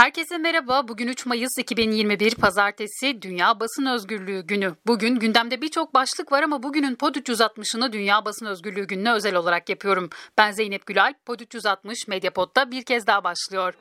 Herkese merhaba. Bugün 3 Mayıs 2021 Pazartesi Dünya Basın Özgürlüğü Günü. Bugün gündemde birçok başlık var ama bugünün Pod 360'ını Dünya Basın Özgürlüğü Günü'ne özel olarak yapıyorum. Ben Zeynep Gülal. Pod 360 Medyapod'da bir kez daha başlıyor.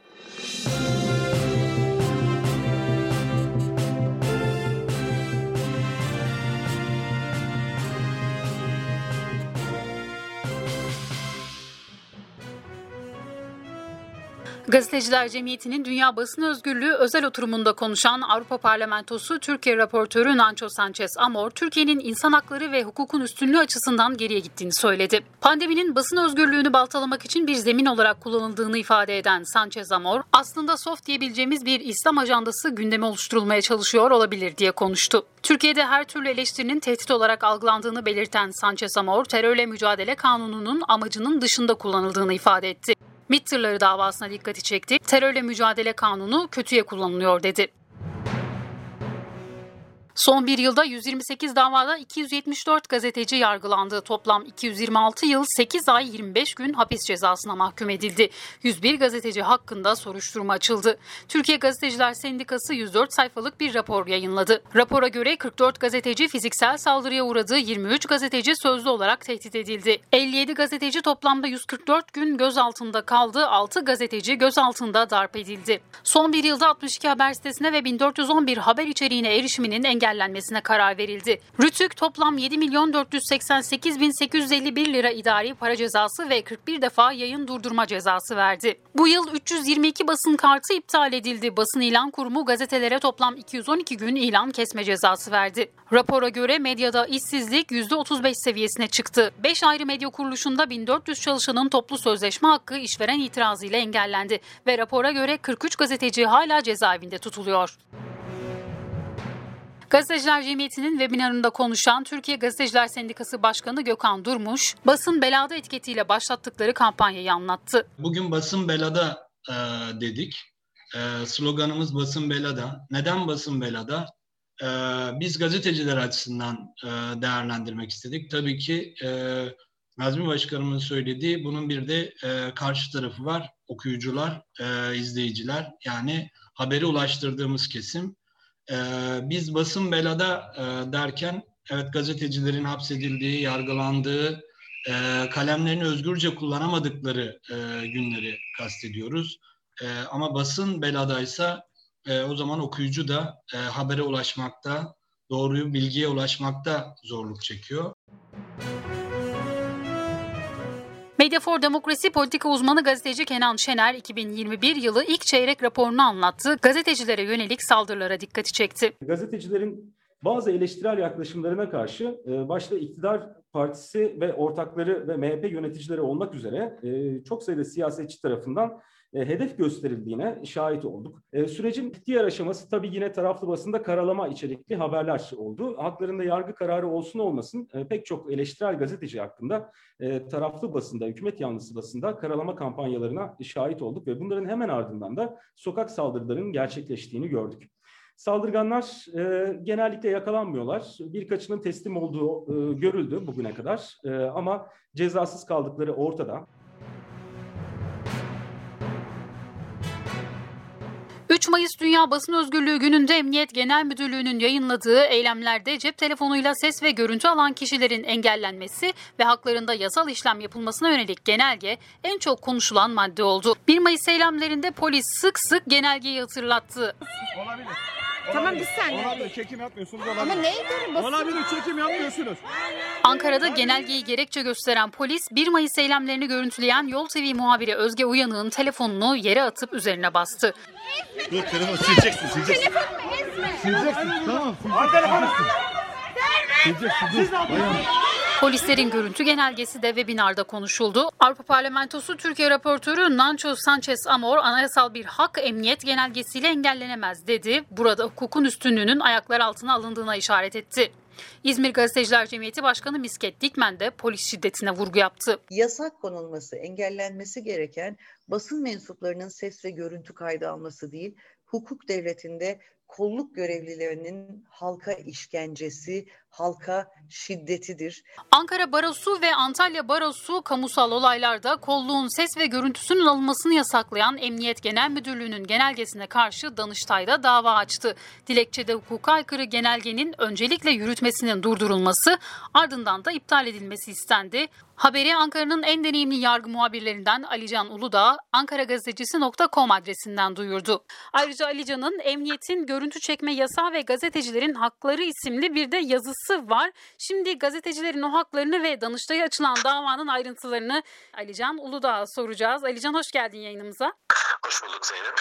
Gazeteciler Cemiyeti'nin Dünya Basın Özgürlüğü özel oturumunda konuşan Avrupa Parlamentosu Türkiye raportörü Nancho Sanchez Amor, Türkiye'nin insan hakları ve hukukun üstünlüğü açısından geriye gittiğini söyledi. Pandeminin basın özgürlüğünü baltalamak için bir zemin olarak kullanıldığını ifade eden Sanchez Amor, aslında soft diyebileceğimiz bir İslam ajandası gündeme oluşturulmaya çalışıyor olabilir diye konuştu. Türkiye'de her türlü eleştirinin tehdit olarak algılandığını belirten Sanchez Amor, terörle mücadele kanununun amacının dışında kullanıldığını ifade etti. MİT tırları davasına dikkati çekti. Terörle mücadele kanunu kötüye kullanılıyor dedi. Son bir yılda 128 davada 274 gazeteci yargılandı. Toplam 226 yıl 8 ay 25 gün hapis cezasına mahkum edildi. 101 gazeteci hakkında soruşturma açıldı. Türkiye Gazeteciler Sendikası 104 sayfalık bir rapor yayınladı. Rapora göre 44 gazeteci fiziksel saldırıya uğradı, 23 gazeteci sözlü olarak tehdit edildi. 57 gazeteci toplamda 144 gün gözaltında kaldı, 6 gazeteci gözaltında darp edildi. Son bir yılda 62 haber sitesine ve 1411 haber içeriğine erişiminin engel engellenmesine karar verildi. Rütük toplam 7 milyon 488 bin 851 lira idari para cezası ve 41 defa yayın durdurma cezası verdi. Bu yıl 322 basın kartı iptal edildi. Basın ilan kurumu gazetelere toplam 212 gün ilan kesme cezası verdi. Rapora göre medyada işsizlik %35 seviyesine çıktı. 5 ayrı medya kuruluşunda 1400 çalışanın toplu sözleşme hakkı işveren itirazıyla engellendi ve rapora göre 43 gazeteci hala cezaevinde tutuluyor. Gazeteciler Cemiyeti'nin webinarında konuşan Türkiye Gazeteciler Sendikası Başkanı Gökhan Durmuş, basın belada etiketiyle başlattıkları kampanyayı anlattı. Bugün basın belada e, dedik. E, sloganımız basın belada. Neden basın belada? E, biz gazeteciler açısından e, değerlendirmek istedik. Tabii ki e, Nazmi Başkanımın söylediği bunun bir de e, karşı tarafı var. Okuyucular, e, izleyiciler yani haberi ulaştırdığımız kesim. Ee, biz basın belada e, derken evet gazetecilerin hapsedildiği, yargılandığı, e, kalemlerini özgürce kullanamadıkları e, günleri kastediyoruz. E, ama basın beladaysa e, o zaman okuyucu da e, habere ulaşmakta, doğruyu bilgiye ulaşmakta zorluk çekiyor. Medyafor Demokrasi Politika Uzmanı gazeteci Kenan Şener 2021 yılı ilk çeyrek raporunu anlattı. Gazetecilere yönelik saldırılara dikkati çekti. Gazetecilerin bazı eleştirel yaklaşımlarına karşı e, başta iktidar partisi ve ortakları ve MHP yöneticileri olmak üzere e, çok sayıda siyasetçi tarafından e, hedef gösterildiğine şahit olduk. E, sürecin diğer aşaması tabii yine taraflı basında karalama içerikli haberler oldu. Haklarında yargı kararı olsun olmasın e, pek çok eleştirel gazeteci hakkında e, taraflı basında, hükümet yanlısı basında karalama kampanyalarına şahit olduk ve bunların hemen ardından da sokak saldırılarının gerçekleştiğini gördük. Saldırganlar e, genellikle yakalanmıyorlar. Birkaçının teslim olduğu e, görüldü bugüne kadar e, ama cezasız kaldıkları ortada. 3 Mayıs Dünya Basın Özgürlüğü gününde Emniyet Genel Müdürlüğü'nün yayınladığı eylemlerde cep telefonuyla ses ve görüntü alan kişilerin engellenmesi ve haklarında yasal işlem yapılmasına yönelik genelge en çok konuşulan madde oldu. 1 Mayıs eylemlerinde polis sık sık genelgeyi hatırlattı. Olabilir. Tamam bir saniye. Olabilir. Çekim yapmıyorsunuz. Olabilir. Ama neye göre basın? Olabilir. Çekim yapmıyorsunuz. Ankara'da genelgeyi gerekçe gösteren polis 1 Mayıs eylemlerini görüntüleyen Yol TV muhabiri Özge Uyanık'ın telefonunu yere atıp üzerine bastı. Dur telefonu sileceksin. Sileceksin. Telefonumu ezme. Sileceksin. Tamam. Al telefonu. Sileceksin. Dur. Bayan. Polislerin görüntü genelgesi de webinarda konuşuldu. Avrupa Parlamentosu Türkiye raportörü Nancho Sanchez Amor anayasal bir hak emniyet genelgesiyle engellenemez dedi. Burada hukukun üstünlüğünün ayaklar altına alındığına işaret etti. İzmir Gazeteciler Cemiyeti Başkanı Misket Dikmen de polis şiddetine vurgu yaptı. Yasak konulması, engellenmesi gereken basın mensuplarının ses ve görüntü kaydı alması değil, hukuk devletinde kolluk görevlilerinin halka işkencesi, halka şiddetidir. Ankara Barosu ve Antalya Barosu kamusal olaylarda kolluğun ses ve görüntüsünün alınmasını yasaklayan Emniyet Genel Müdürlüğü'nün genelgesine karşı Danıştay'da dava açtı. Dilekçede hukuka aykırı genelgenin öncelikle yürütmesinin durdurulması ardından da iptal edilmesi istendi. Haberi Ankara'nın en deneyimli yargı muhabirlerinden Alican Uludağ, ankaragazetecisi.com adresinden duyurdu. Ayrıca Alican'ın emniyetin görüntü çekme yasağı ve gazetecilerin hakları isimli bir de yazısı var. Şimdi gazetecilerin o haklarını ve Danıştay'a açılan davanın ayrıntılarını Alican Uludağ'a soracağız. Alican hoş geldin yayınımıza. Hoş bulduk Zeynep.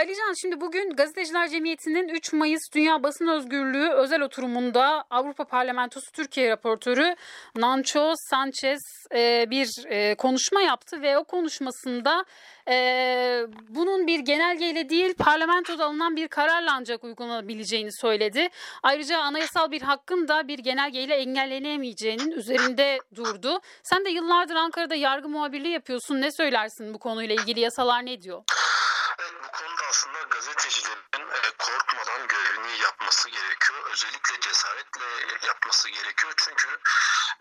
Alican şimdi bugün Gazeteciler Cemiyeti'nin 3 Mayıs Dünya Basın Özgürlüğü özel oturumunda Avrupa Parlamentosu Türkiye raportörü Nancho Sanchez e, bir e, konuşma yaptı ve o konuşmasında e, bunun bir genelgeyle değil parlamentoda alınan bir kararla ancak uygulanabileceğini söyledi. Ayrıca anayasal bir hakkın da bir genelgeyle engellenemeyeceğinin üzerinde durdu. Sen de yıllardır Ankara'da yargı muhabirliği yapıyorsun. Ne söylersin bu konuyla ilgili yasalar ne diyor? Evet bu konuda aslında gazetecilerin e, korkmadan görevini yapması gerekiyor. Özellikle cesaretle yapması gerekiyor. Çünkü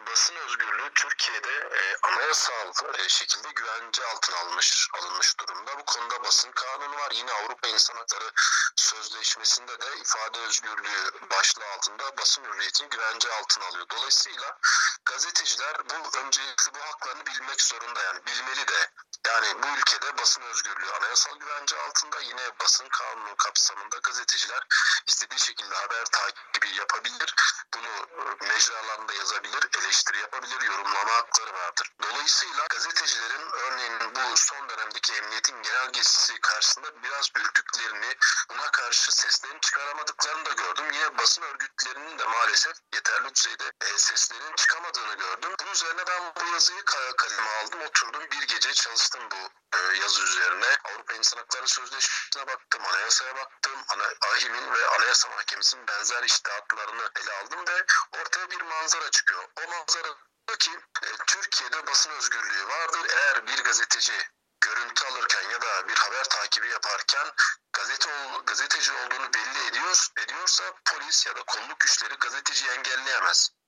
basın özgürlüğü Türkiye'de e, anayasal e, şekilde güvence altına almış alınmış durumda. Bu konuda basın kanunu var. Yine Avrupa İnsan Hakları Sözleşmesi'nde de ifade özgürlüğü başlığı altında basın hürriyetini güvence altına alıyor. Dolayısıyla gazeteciler bu öncelikle bu haklarını bilmek zorunda yani bilmeli de yani bu ülkede basın özgürlüğü anayasal güvence altında yine basın kanunu kapsamında gazeteciler istediği şekilde haber takibi yapabilir. Bunu e, mecralarında yazabilir, eleştiri yapabilir, yorumlama hakları vardır. Dolayısıyla gazetecilerin örneğin bu son dönemdeki emniyetin genelgesi karşısında biraz ürktüklerini, buna karşı seslerini çıkaramadıklarını da gördüm. Yine basın örgütlerinin de maalesef yeterli düzeyde e, seslerinin çıkamadığını gördüm. Bunun üzerine ben bu yazıyı kaleme aldım, oturdum bir gece çalıştım bu e, yazı üzerine. Avrupa İnsan Hakları Sözleşmesi'ne baktım, anayasaya baktım, ana, AHİM'in ve Anayasa Mahkemesi'nin benzer iştihatlarını ele aldım ve ortaya bir manzara çıkıyor. O manzara ki e, Türkiye'de basın özgürlüğü vardır. Eğer bir gazeteci görüntü alırken ya da bir haber takibi yaparken gazete ol, gazeteci olduğunu belli ediyor, ediyorsa polis ya da kolluk güçleri gazeteciyi engelleyemez.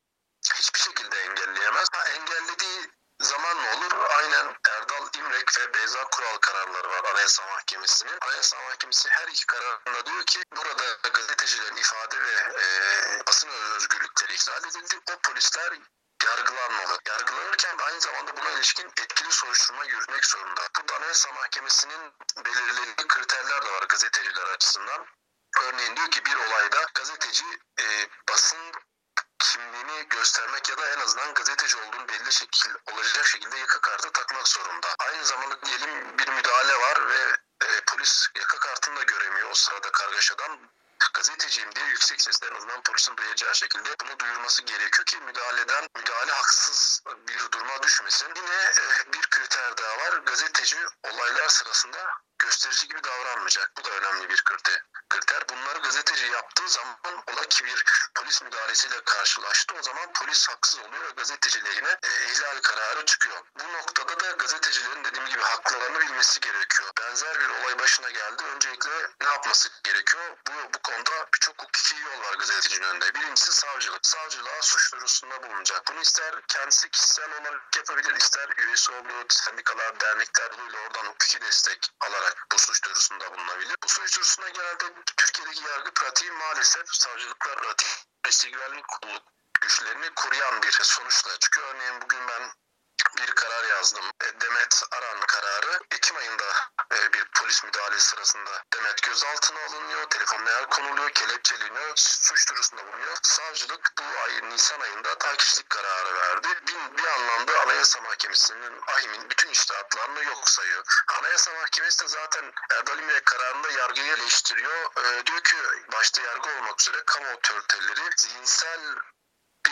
Hiçbir şekilde engelleyemez. Ha, engellediği zaman ne olur? Aynen Erdal İmrek ve Beyza Kural kararları var Anayasa Mahkemesi'nin. Anayasa Mahkemesi her iki kararında diyor ki burada gazetecilerin ifade ve e, basın özgürlükleri ihlal edildi. O polisler yargılanmalı. Yargılanırken de aynı zamanda buna ilişkin etkili soruşturma yürütmek zorunda. Burada Anayasa Mahkemesi'nin belirlediği kriterler de var gazeteciler açısından. Örneğin diyor ki bir olayda gazeteci e, basın kimliğini göstermek ya da en azından gazeteci olduğunu belli şekil olacak şekilde yaka kartı takmak zorunda. Aynı zamanda diyelim bir müdahale var ve e, polis yaka kartını da göremiyor o sırada kargaşadan. Gazeteciyim diye yüksek sesle en azından polisin duyacağı şekilde bunu duyurması gerekiyor ki müdahaleden müdahale haksız bir duruma düşmesin. Yine e, bir kriter daha var. Gazeteci olaylar sırasında gösterici gibi davranmayacak. Bu da önemli bir kriter. kriter. Bunları gazeteci yaptığı zaman ola ki bir polis müdahalesiyle karşılaştı. O zaman polis haksız oluyor ve gazeteci lehine e, ihlal kararı çıkıyor. Bu noktada da gazetecilerin dediğim gibi haklarını bilmesi gerekiyor. Benzer bir olay başına geldi. Öncelikle ne yapması gerekiyor? Bu, bu konuda birçok hukuki yol var gazetecinin önünde. Birincisi savcılık. Savcılığa suç duyurusunda bulunacak. Bunu ister kendisi kişisel olarak yapabilir, ister üyesi olduğu sendikalar, dernekler yoluyla oradan hukuki destek alarak bu suç duyurusunda bulunabilir. Bu suç duyurusunda genelde Türkiye'deki yargı pratiği maalesef savcılıklar pratiği işte güvenlik kolluk güçlerini koruyan bir sonuçla çıkıyor. Örneğin bugün ben bir karar yazdım. E, Demet Aran kararı Ekim ayında bir polis müdahalesi sırasında Demet gözaltına alınıyor, telefonuna el konuluyor, kelepçeleniyor, suç duyurusunda bulunuyor. Savcılık bu ay Nisan ayında takipçilik kararı verdi. Bir, bir anlamda Anayasa Mahkemesi'nin, AHİM'in bütün iştahatlarını yok sayıyor. Anayasa Mahkemesi de zaten Erdal İmrek kararında yargıyı eleştiriyor. E, diyor ki başta yargı olmak üzere kamu otoriteleri zihinsel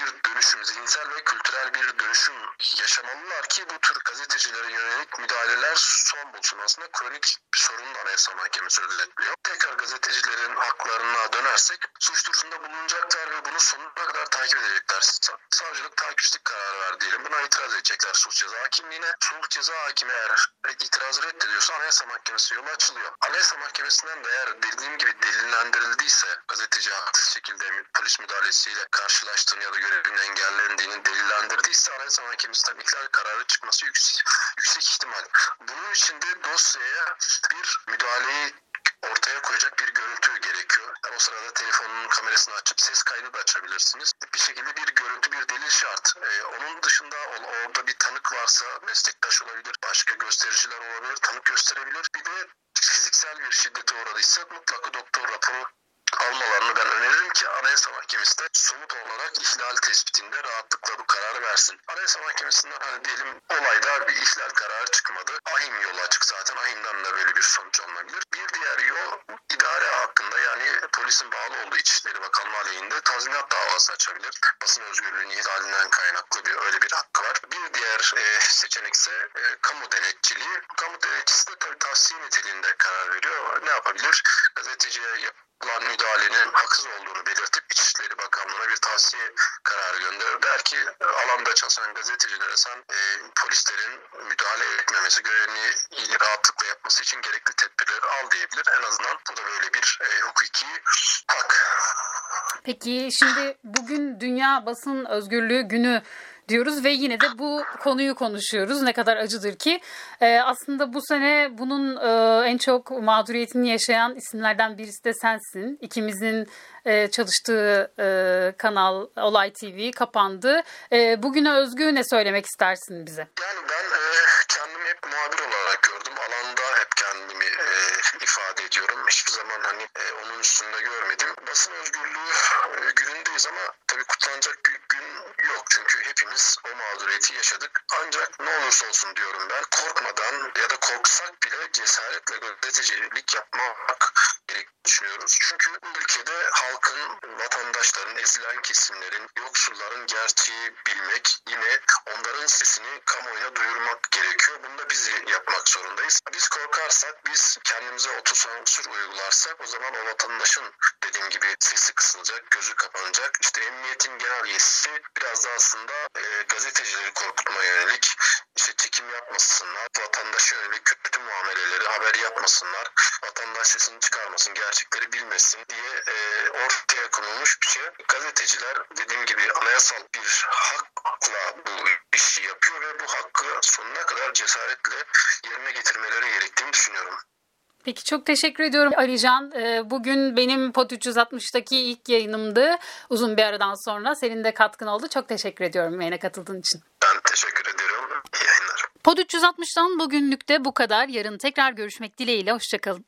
bir dönüşüm, zihinsel ve kültürel bir dönüşüm yaşamalılar ki bu tür gazetecilere yönelik müdahaleler son bulsun. Aslında kronik bir sorun da Anayasa Mahkemesi özetliyor. Tekrar gazetecilerin haklarına dönersek suç duyurusunda bulunacaklar ve bunu sonuna kadar takip edecekler. Sa- Savcılık takipçilik kararı ver diyelim. Buna itiraz edecekler sulh ceza hakimliğine. Sulh ceza hakimi eğer itirazı reddediyorsa Anayasa Mahkemesi yolu açılıyor. Anayasa Mahkemesi'nden de eğer dediğim gibi delillendirildiyse gazeteci haksız şekilde polis müdahalesiyle karşılaştığını ya da görevinin engellendiğini delillendirdiyse Anayasa Mahkemesi'nden ihlal kararı çıkması yüksek, yüksek ihtimal. Bunun için de dosyaya bir müdahaleyi ortaya koyacak bir görüntü gerekiyor. Yani o sırada telefonun kamerasını açıp ses kaydı da açabilirsiniz. Bir şekilde bir görüntü, bir delil şart. Ee, onun dışında orada bir tanık varsa meslektaş olabilir, başka göstericiler olabilir, tanık gösterebilir. Bir de fiziksel bir şiddete uğradıysa mutlaka doktor raporu almalarını ben öneririm ki Anayasa Mahkemesi de somut olarak ihlal tespitinde rahatlıkla bu kararı versin. Anayasa Mahkemesi'nden hani diyelim olayda bir ihlal kararı çıkmadı. Ahim yolu açık zaten. Ahim'den de böyle bir sonuç alınabilir. Bir diğer yol idare hakkında yani polisin bağlı olduğu İçişleri Bakanlığı aleyhinde tazminat davası açabilir. Basın özgürlüğünün ihlalinden kaynaklı bir öyle bir hakkı var. Bir diğer e, seçenek ise e, kamu denetçiliği. Kamu denetçisi de tabii tavsiye niteliğinde karar veriyor. Ne yapabilir? Gazeteciye yapılan müdahalenin haksız olduğunu belirtip İçişleri Bakanlığı'na bir tavsiye kararı gönderir. Der ki alanda çalışan gazetecilere sen e, polislerin müdahale etmemesi, görevini rahatlıkla yapması için gerekli tedbirleri al diyebilir. En azından bu da böyle bir e, hukuki hak. Peki şimdi bugün Dünya Basın Özgürlüğü Günü diyoruz ve yine de bu konuyu konuşuyoruz. Ne kadar acıdır ki. Ee, aslında bu sene bunun e, en çok mağduriyetini yaşayan isimlerden birisi de sensin. İkimizin e, çalıştığı e, kanal Olay TV kapandı. E, bugüne özgü ne söylemek istersin bize? Yani ben e, kendimi hep muhabir olarak gördüm. Alanda hep kendimi e, ifade ediyorum. Hiçbir zaman hani e, onun üstünde görmedim. Basın özgürlüğü e, günündeyiz ama tabii kutlanacak bir gün yok. Çünkü hepimiz o mağduriyeti yaşadık. Ancak ne olursa olsun diyorum ben korkmadan ya da korksak bile cesaretle gazetecilik yapmak gerektiğini düşünüyoruz. Çünkü bu ülkede halkın, vatandaşların, ezilen kesimlerin, yoksulların gerçeği bilmek, yine onların sesini kamuoyuna duyurmak gerekiyor. Bunu da biz yapmak zorundayız. Biz korkarsak, biz kendimize otosansür uygularsak o zaman o vatandaşın dediğim gibi sesi kısılacak, gözü kapanacak. İşte emniyetin genel yetisi biraz da aslında e, gazetecileri korkutmaya yönelik işte çekim yapmasınlar, vatandaşa yönelik kötü muameleleri haber yapmasınlar, vatandaş sesini çıkarmasın, gerçekleri bilmesin diye e, ortaya konulmuş bir şey. Gazeteciler dediğim gibi anayasal bir hakla bu işi yapıyor ve bu hakkı sonuna kadar cesaretle yerine getirmeleri gerektiğini düşünüyorum. Peki çok teşekkür ediyorum Alican. Ee, Bugün benim Pod 360'daki ilk yayınımdı. Uzun bir aradan sonra senin de katkın oldu. Çok teşekkür ediyorum yayına katıldığın için. Ben teşekkür ediyorum. İyi yayınlar. Pod 360'dan bugünlük de bu kadar. Yarın tekrar görüşmek dileğiyle. Hoşçakalın.